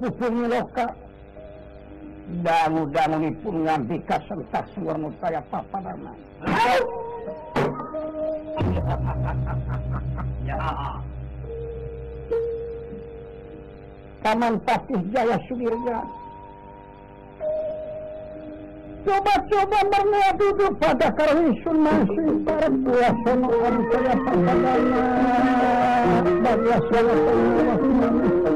pucung loka dangu-dangunipun nganti kasentak suwarna kaya papadaman ya Taman Patih Jaya Sudirja coba-coba mereka duduk pada karwisun masih perbuatan orang saya sampai banyak banyak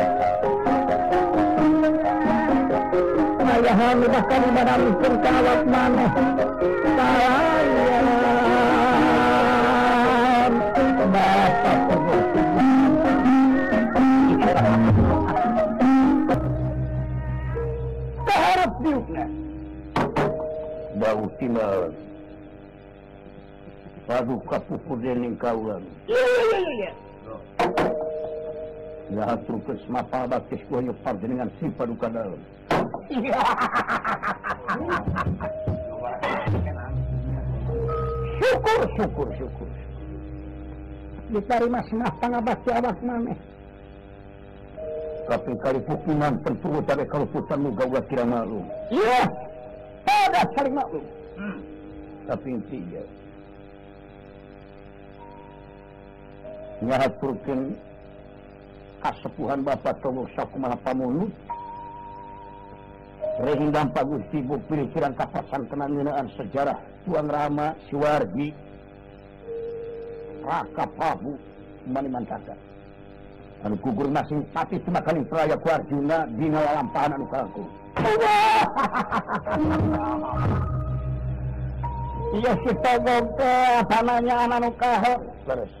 hamidakan badam terkawat maneh sayang Bapak Keharap diukna Bau timal Padu kapukur dening kaulan Iya iya iya Ya hatur iya. kesmapa baktis kuhanya parjenengan si paduka dalam syukur syukur syukur diterima senah pangabakti awak maneh tapi kali pukungan tentu dari kaluputan muga ulah tidak maklum iya tidak saling maklum tapi intinya nyahaturkan kasepuhan bapak tolong sakumaha pamunut Reng dampak Gusti Bu pilihan kapasan kenangan sejarah Tuan Rama Siwardi Raka Pabu Mani Mantaka Anu gugur masing pati cuma kali peraya ku Arjuna Dina lampahan anu kaku Iya si Togong teh tanahnya anu kahe Terus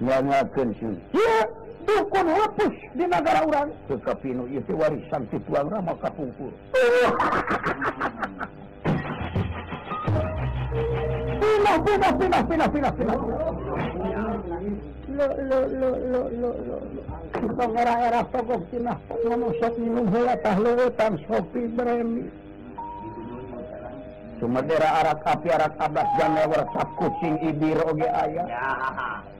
tapid jangan kucingge ayam hahaha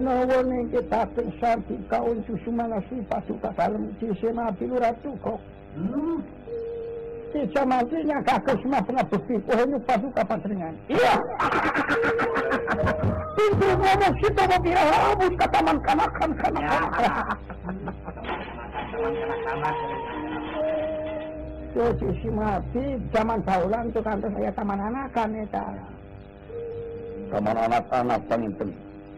wong naon kita sarti kaun susumana sifat suka kalem cisema pilu ratu kok Cica hmm. mantinya kakek semua pernah bukti Oh ini pasuka patringan Iya Pintu ngomong situ mau kira habis ke taman kanakan kanakan Yo ya. cuci mati zaman taulan tuh kantor saya taman anak anakan ya Taman anak-anak penting.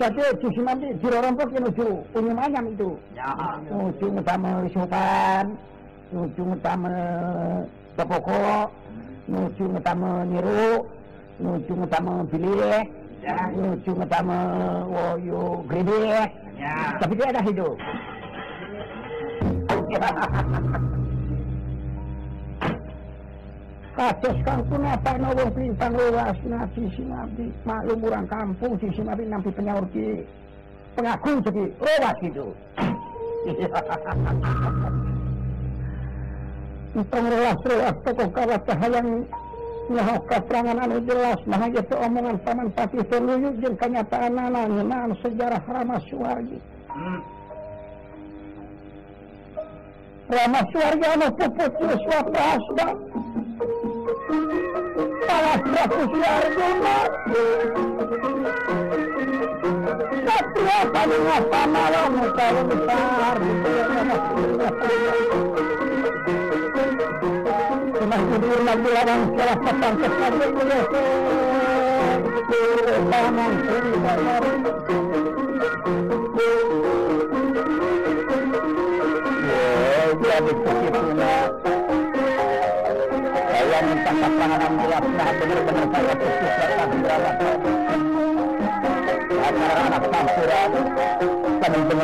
Jadi justru nanti dirorompok yang menuju umum ayam itu. Ya. Menuju ngedame sultan, menuju ngedame tepoko, menuju ngedame nyeru, menuju ngedame bilih, ya. menuju ngedame woyo gede. Ya. Tapi dia ada hidup. kados kang punabana luas nasi si nabi malu maklum orang kampung si nabi nampi penyaur ki pengaku jadi lewat gitu itu ngelas relas tokoh kawat yang nyahok keterangan anu jelas, maha itu omongan paman pati terluyuk jeung kenyataan anak ngenaan sejarah ramah suargi. Hmm. Ramah suargi anu puput suap asbab. para refugiar La de no una Se la violencia las una para Vamos, vamos. Yeah, Nah, pasangan gelap benar saya tidak,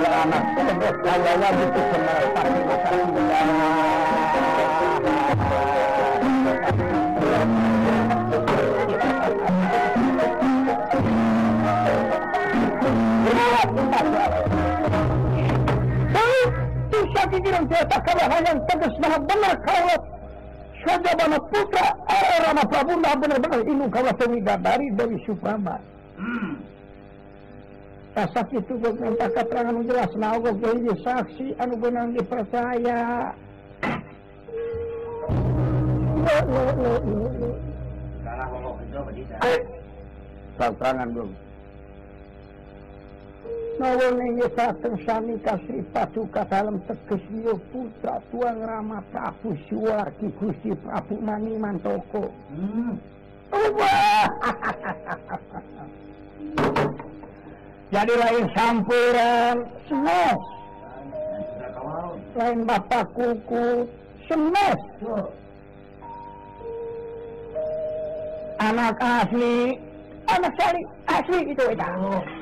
anak Bisa dibilang putra Rama Prabu nggak benar-benar ini kawasan dari dari Supama. Hmm. Kasak itu minta keterangan jelas. Nah, aku beli saksi, anu benang dipercaya. Lo, lo, lo, lo, lo. Salah, lo, lo, lo, lo. Tantangan belum. Nawang ing saten sami kasri paduka dalam teges wiyo putra tuang rama Prabu Suwargi Gusti Prabu Mani Mantoko. Hmm. Wah. Jadi lain sampuran semua. Lain bapak kuku senes. Anak asli, anak cari asli itu itu. Oh.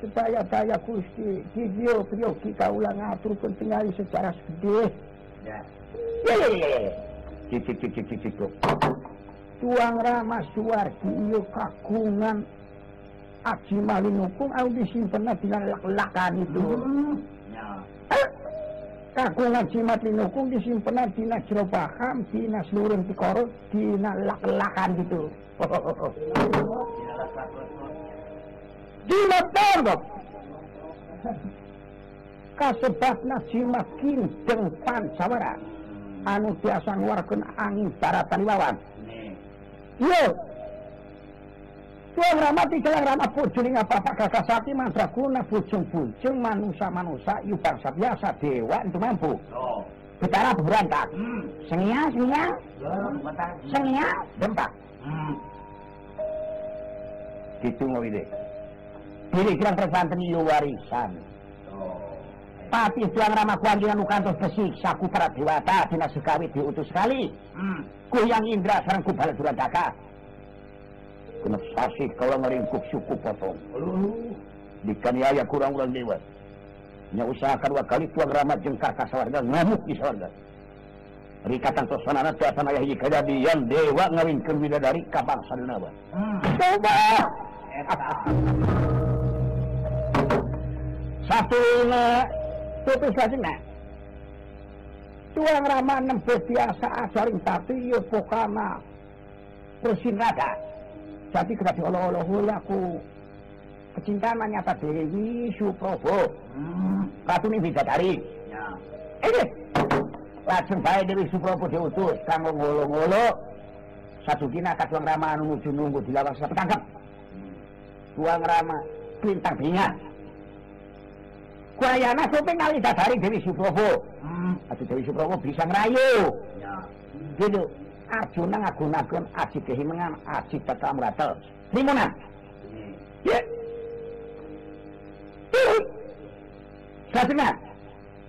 supaya saya kusti video video kita ulang ah, pun tinggal secara sedih ya cicik ya, ya, ya, cicik cicik tuang Rama suar kiyo kagungan aji malin hukum aku disimpen bilang lak-lakan itu hmm. eh, kagungan jimat linukum disimpen dina jero paham dina seluruh dikorot gitu. dina lak-lakan itu jimatandok. Kasebabna makin kindeng pansawara. Anu biasa ngeluarkan angin baratan lawan. iyo Tuang ramati kelang rama pujuling apa apa kakak sati mantra kuna pujung pujung manusia manusia yu bangsa biasa dewa itu mampu. Oh. Betara berantak. Hmm. Sengia sengia. Ya, sengia dempak. Hmm. Gitu deh. Pilih kira terpanten iyo warisan. Oh, iya. Tapi tuang ramah kuanggilan terus tersiksa ku para dewata dina sekawi diutus kali. Hmm. Ku yang indra sarang ku balik duran daka. Kenepsasi kalau ngeringkuk suku potong. Dikaniaya kurang-kurang lewat. Nya usahakan kali tuang ramah jengkar sawarga ngamuk di sawarga. Rikatan tosanana tuasan ayah hiji kejadian dewa ngeringkan widadari kabangsa dunawa. Hmm. Coba! Coba! Sadina tutus sadina. Tuang Rama nembus biasa ajaring tapi yo pokana rada. Jadi kena diolok-olok ya, aku kecintaan nyata Dewi Suprobo. Hmm. Katune bidadari. Ya. Ini eh, eh. langsung bae Dewi Suprobo diutus kamu ngolo-ngolo. Satu kina kaduang Rama nunggu nunggu di sudah ketangkep. Tuang Rama bintang bingat. Wayana Suping kali dadari Dewi Suprobo. Hmm. dari Dewi Suprobo bisa ngerayu. Ya. Gitu. Arjuna ngagun-agun aji kehimengan, aji tetam ratel. Limunan. Hmm. Ya. Sajengan.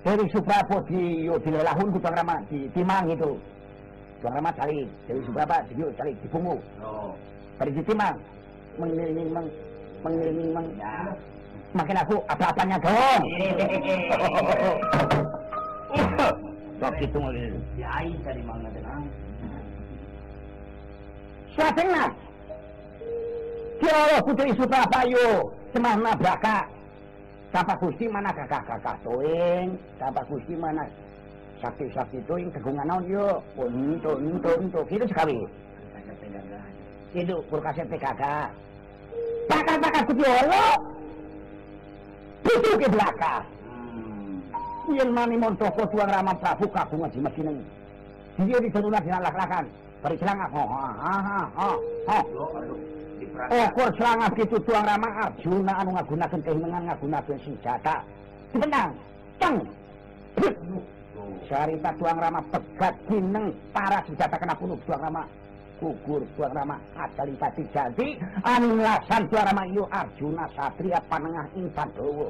Dewi Suprabo di yo di lelahun ku Bang Rama di Timang itu. Bang Rama cari Dewi Suprabo di yo cari di Bungu. Oh. Dari di Timang. Mengiringi meng mengiringi meng. Ya. Makin aku apa-apanya dong. Sok itu lagi. Si Ain dari mana tenang? Siapa nak? Kira kudu isu yuk? semah nabraka. Sapa kusti mana kakak-kakak toing, sapa kusti mana sakti-sakti toing Tegungan naon yo. Oh, itu, itu, itu, itu sekali. Itu kurkasnya PKK. Pakar-pakar kudu olok. itu ke belakang kuyen hmm. mani montoko tuang rama prabu kagung aji mesin ini di seluruh lagi nak lakakan beri selangah oh, oh, oh, ha ha ha ha ha ha Okor selangah gitu tuang rama Arjuna anu ngagunakan keinginan ngagunakan senjata Benang, ceng, Cerita tuang rama tegak gineng para senjata kena kulub tuang rama ukur suanamah astaripati Jadi ansantua Ramayo Arsna Satriat Panangan Inpanwo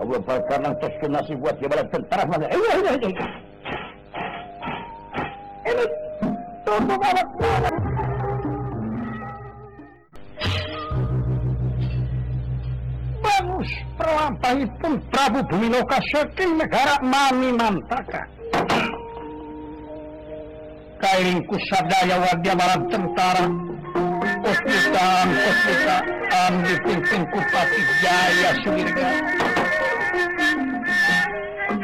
Allah bakal nangkeskan nasi buat jabatan tentara mana. Ini, ini, ini. Ini, tunggu banget. Bagus, perlampahi pun Prabu Bumiloka saking negara Mami Mantaka. Kairingku sadaya warga malam tentara. Kustitaan, kustitaan dipimpin Kupati Jaya Sulika.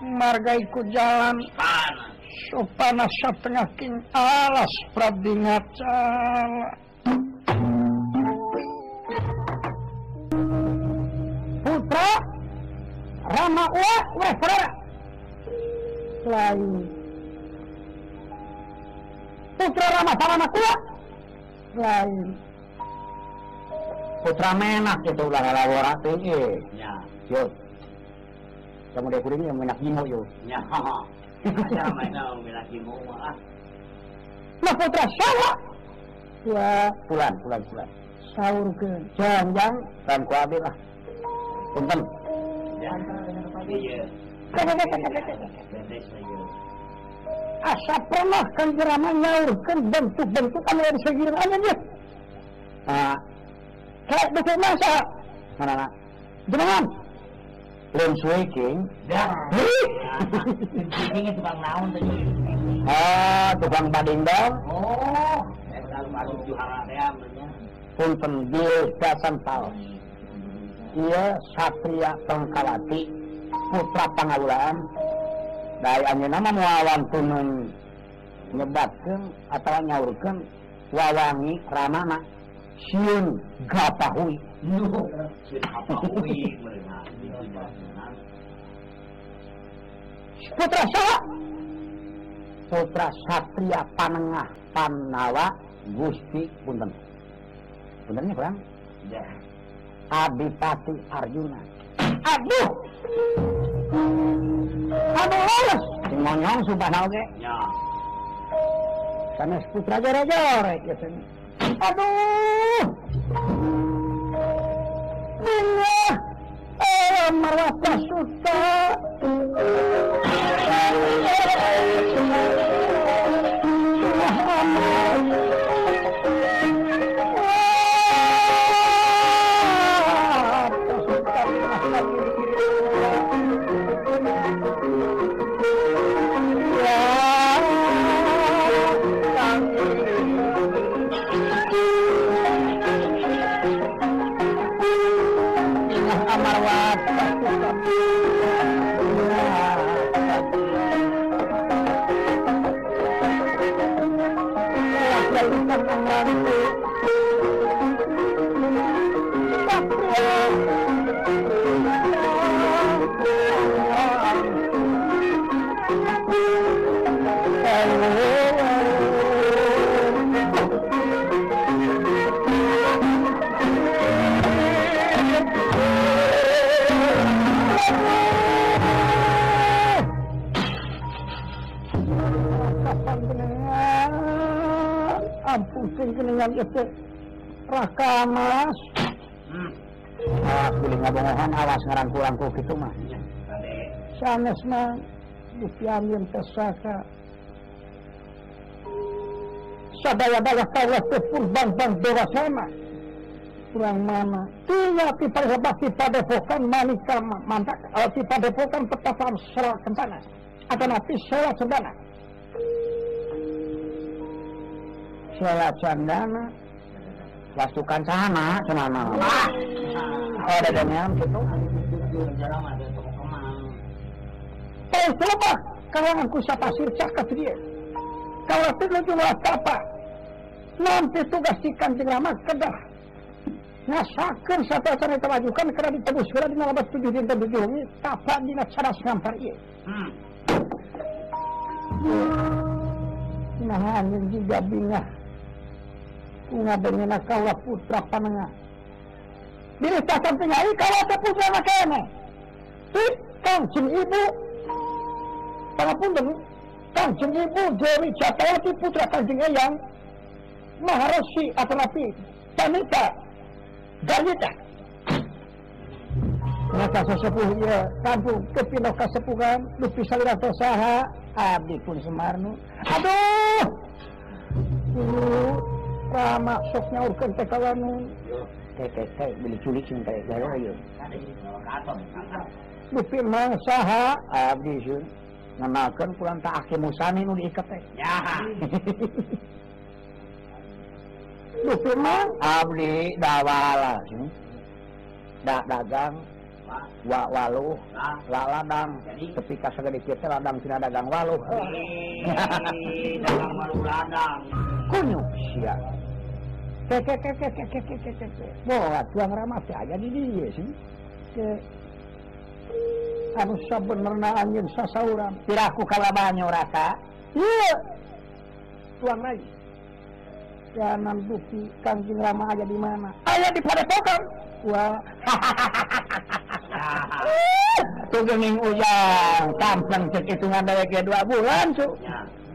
marga ikut jalan panas so panas setengah king alas prabdi putra rama uah uah saudara lain putra rama sarama kuah lain putra menak itu ulah elaborasi eh. ya yuk sa muna ko rin yung minakimo yun. Nya, kasama na ang minakimo mo ah. putra siya Ya, pulang pulang pulang Sahur ke. Jangan, jangan. Kan ku ambil lah. Punten. Iya. Asa pernah kan jerama nyaurkan bentuk-bentuk kamu dari dia aja. Ah. Kayak betul masa. Mana nak? Jangan lem swinging nah, lem swingingnya tukang naon tuh ah tukang padindang oh saya tahu masuk juara saya punten iya, satria tengkalati putra pangawulaan dari anjena mah wawan tunun nyebatkan atau nyaurkan wawangi ramana siun gatahui. no siun gapahui putra saha putra satria panengah panawa gusti punten puntennya kurang ya Adipati Arjuna aduh aduh lolos ngonyong subhanallah ya sanes putra jore-jore ya gitu. sanes ¡Aló! ¡Mira! eh, Marbata, asustada! malas eh? hmm. Ah, awas beli ngabongohan awas ngerangku-rangku gitu mah sanes mah dipiamin tersaka sadaya-daya kawah ke purbang-bang dewa sama kurang mana tiga tipa hebat tipa depokan manika mantak kalau tipa depokan petasan serat kentana atau nanti serat sendana serat sendana Pasukan sana, sana. Oh, ada jaminan gitu. Eh, coba kalau aku siapa sih cakap dia. Kalau tidak cuma apa, nanti tugas ikan tinggal kedah. Ngasakan satu acara yang kemajukan karena ditebus kira di malam tujuh di tujuh ini tapa di cara senampar iya. Hmm. Nah, anjing juga bingah nga dengan kaulah putra panengah. Bila tak samping hari, kaulah tak putra nakane. Si, kancing ibu, dengu. Kan jeng ibu, jari cataya itu putra kancing ayang, atau nabi. Tanita. ganita. Maka sesepuh ia kampung ke pindah ke sepuhan, lupi salirah tosaha, abdi pun semarnu. Aduh! Aduh maksudnyanta Ab dagang la ketikagang kun si ang ram harus sabrenku kalau banyakrataang lagiam bukti kan ramah aja di mana di ha dua bulan tuh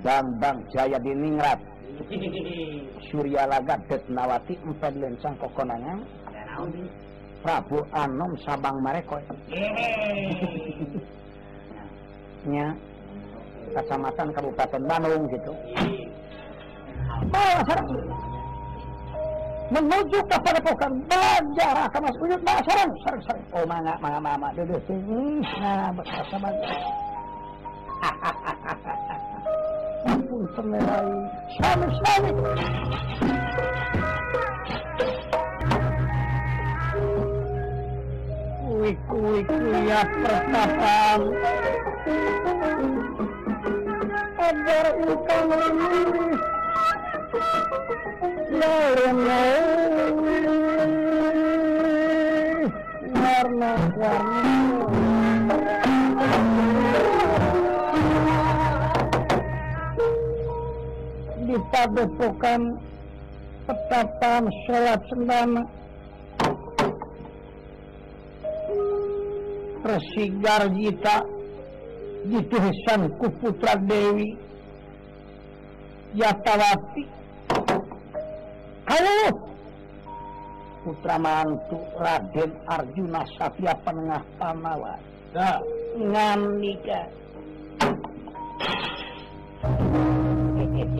Bambang Jaya di Ningrat Surya Laga Detnawati empat lencang kokonangan Prabu Anom Sabang Mareko nya kecamatan Kabupaten Bandung gitu sarang menuju kepada pokan belajar akan masuk wujud bahasa Sarang sarang oh mangga mangga mana duduk sini nah bersama. तो मेरा wiku wiku ya pertapaan agar utang ini Lorene Warna kita butuhkan petapan sholat sendana Persigar kita di tuhesan kuputra Dewi Yatawati halo putra mantu Raden Arjuna Satya Penengah Panawa ngamika ngan nikah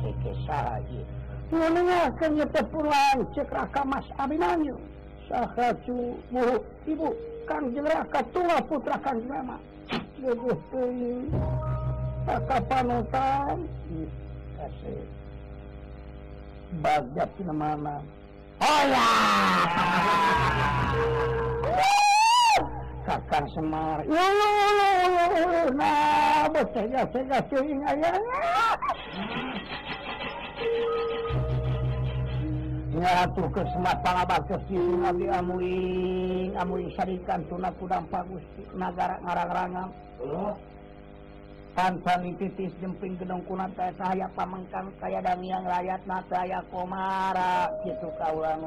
que que eu Munanya kan kita pulang cek raka mas abinanyu Sahaju tu, ibu kang raka tua putra kang jelema a capa não, panutan Kasih Bagjat di mana Hola Kakang Semar Yo yo yo yo não, Nah bocah ya saya kasih ingat ya uh kemak sibilamuikan tuna udang bagus negara marangangan lo tanpa nih ti jemping gedungkunan saya saya pamengkan saya daiian laat nah saya Komara itu sukang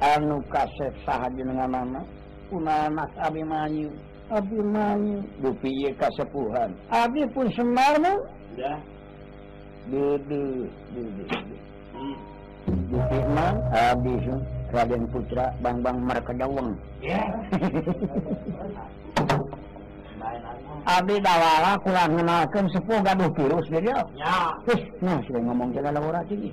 Hai anu kasset saat dengan mana pun Mas Abi Manyu Abi Bupi kasepuhan Abi pun seembar ya jadiman habis Raden Putra Bang-bank mereka dawang Abi pulang seuh terus jadinya sudah ngomong ja orang lagi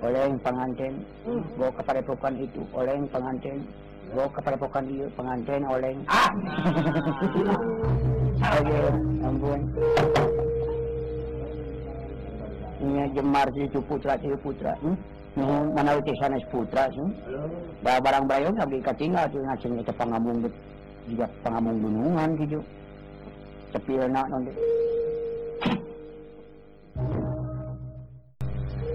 oleh pengantin hmm. bawa kepada pokan itu oleh pengantin bawa kepada pokan itu pengantin oleh ah! ah oke ampun ini jemar si putra si putra hmm? Nuhun mana itu sana putra sih. Ba barang bayo sabi katingal tu ngasing itu pangambung juga pangambung gunungan gitu. sepi enak nanti.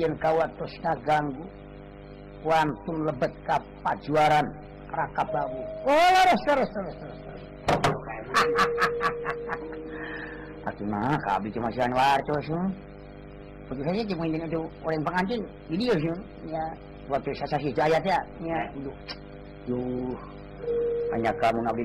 yangkawatstaganggu kutul lebet kap juaran rakau hanya kamu nabi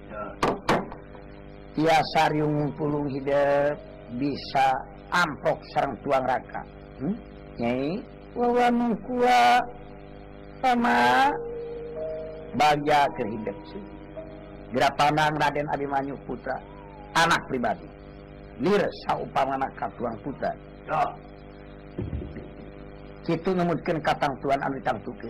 ia Sar pulung hidup bisa ampok seorang tuannerka hmm? baja kehipsi gera pan Raden amanyu putra anak pribadi tura itu mebutkin kataangan Anangtukin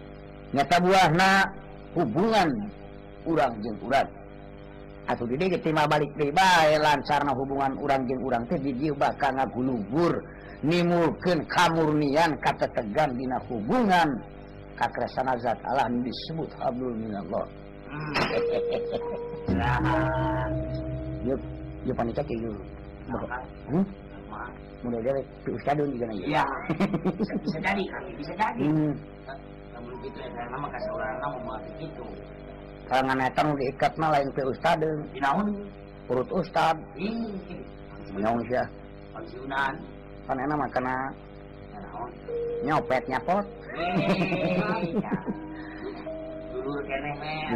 nyata buahna hubungan urang jengku atau ke balik pribaya lancarna hubungan rang je urang bakal ngagulubur mungkin kamumurnian kata tegang bin hubungankakreana zat a disebut Abdul begitu ya kalangan lain ke ustad urut ustad nyong sih ya. pensiunan kan kena nyopet nyapot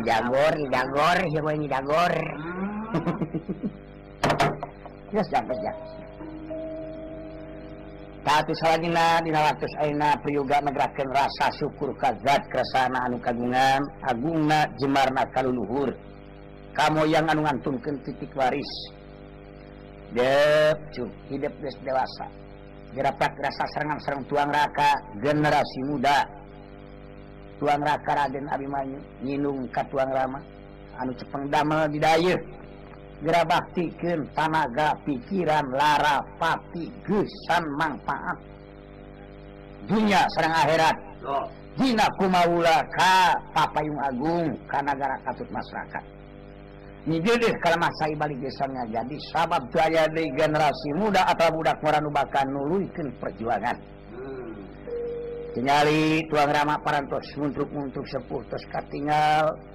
jagor jagor jagor yo rasa syukur kazat keana anu kagungan Agunga Jemarna kal Luhur kamu yang anu ngantulkan titik waris dewasapat rasa serangan serrang tuang nerka generasi muda Tuannerka Raden hari minum tuang anu cepeg dama diay ba pikir tanaga pikiran La papan manfaat dunia ser akhirat oh. Agunggaraut masyarakat kalaubalik jadi sabab biya de generasi muda atau muda orangankan nuluikan perjuangannyaali hmm. tu Rama parantos untuk untuk sepurteskat tinggal dan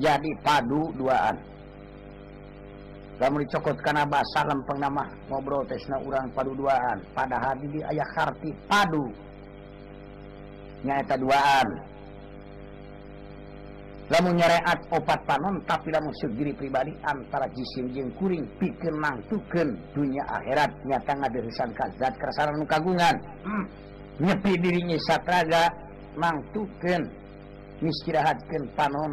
jadi padu 2 kamu dicokotkanbaslam pengamah ngobroltesna uang pad 2an pada had di ayah hart padu nyata kamu nyareat obat panho tapilah mus diri pribadi antara cisim jengkuring pikir mangtukukan dunia akhirat nyatgah darisan kazat kera mukagungan hmm. nyepi dirinya Saraga mangtukukan misrahatkan panho dan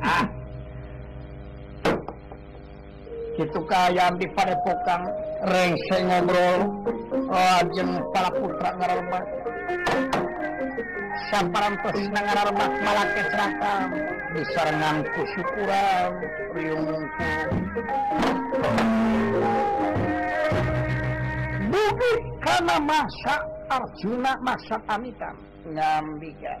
Ah. gitu kaya di padepokan rengse ngobrol lajeng oh, para putra ngararma samparantos ngararma malah serakam bisa ku syukuran riungku bukit karena masa Arjuna masa pamitan ngambikan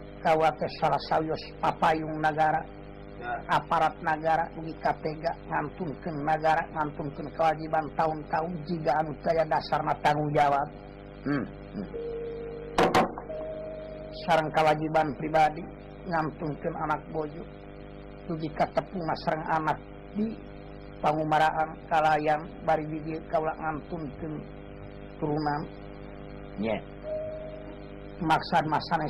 tawawates salahyoung negara aparat negara K ngan ke negara ngan kewajiban tahun-tahun jika an saya dasar mata tanggung Jawab hmm. sarang kewajiban pribadi ngantung ke anak bojorang amat di pengmaraanang unan Mak masau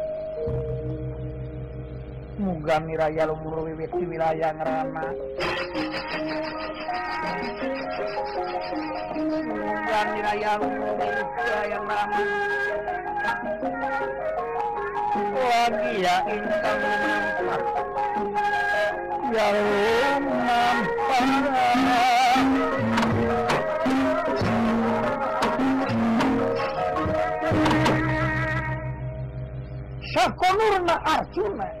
muga miraya lumbur wiwit di wilayah ngerana muga miraya lumbur wiwit di wilayah ngerana lagi ya intang nampak ya nampak Sakonurna Arjuna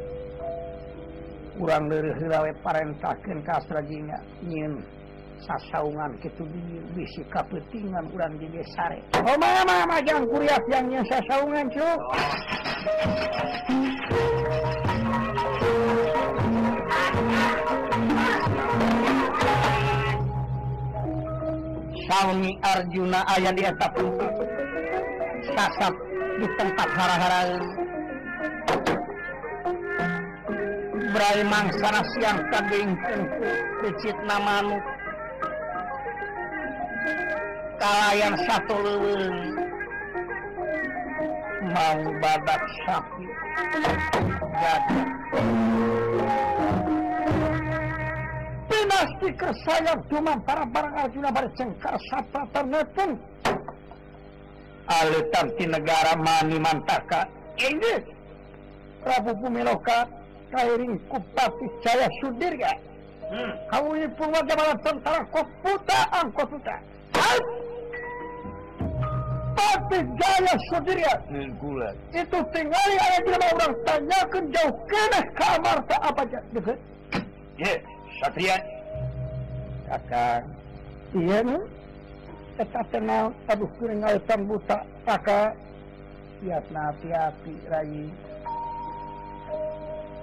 kurang dariwe parenkhanya ingin sasaungan gitu sikaptingan kurang oh, majangkuliah yangnyaungan suami Arjuna ayah diap kasap di tempat ha-hara berai mangsa siang kagingkungku licit namanu kalayan satu leuweung mau badak sapi jadi pinasti kesayap cuma para barang Arjuna cengkar sapa ternepun alitar di negara mani mantaka ini Prabu Pumiloka kairing kupati jaya sudir ga hmm. kamu ini purwa kau puta angkau ah, puta. Pati Jaya Sudirya Nengkulat Itu tinggal ada di rumah orang tanyakan jauh kena kamar tak apa aja Dekat Ya, Satria Kakak Iya nu Eta tenang Aduh kering alitan buta Kakak Tiap napi api Rai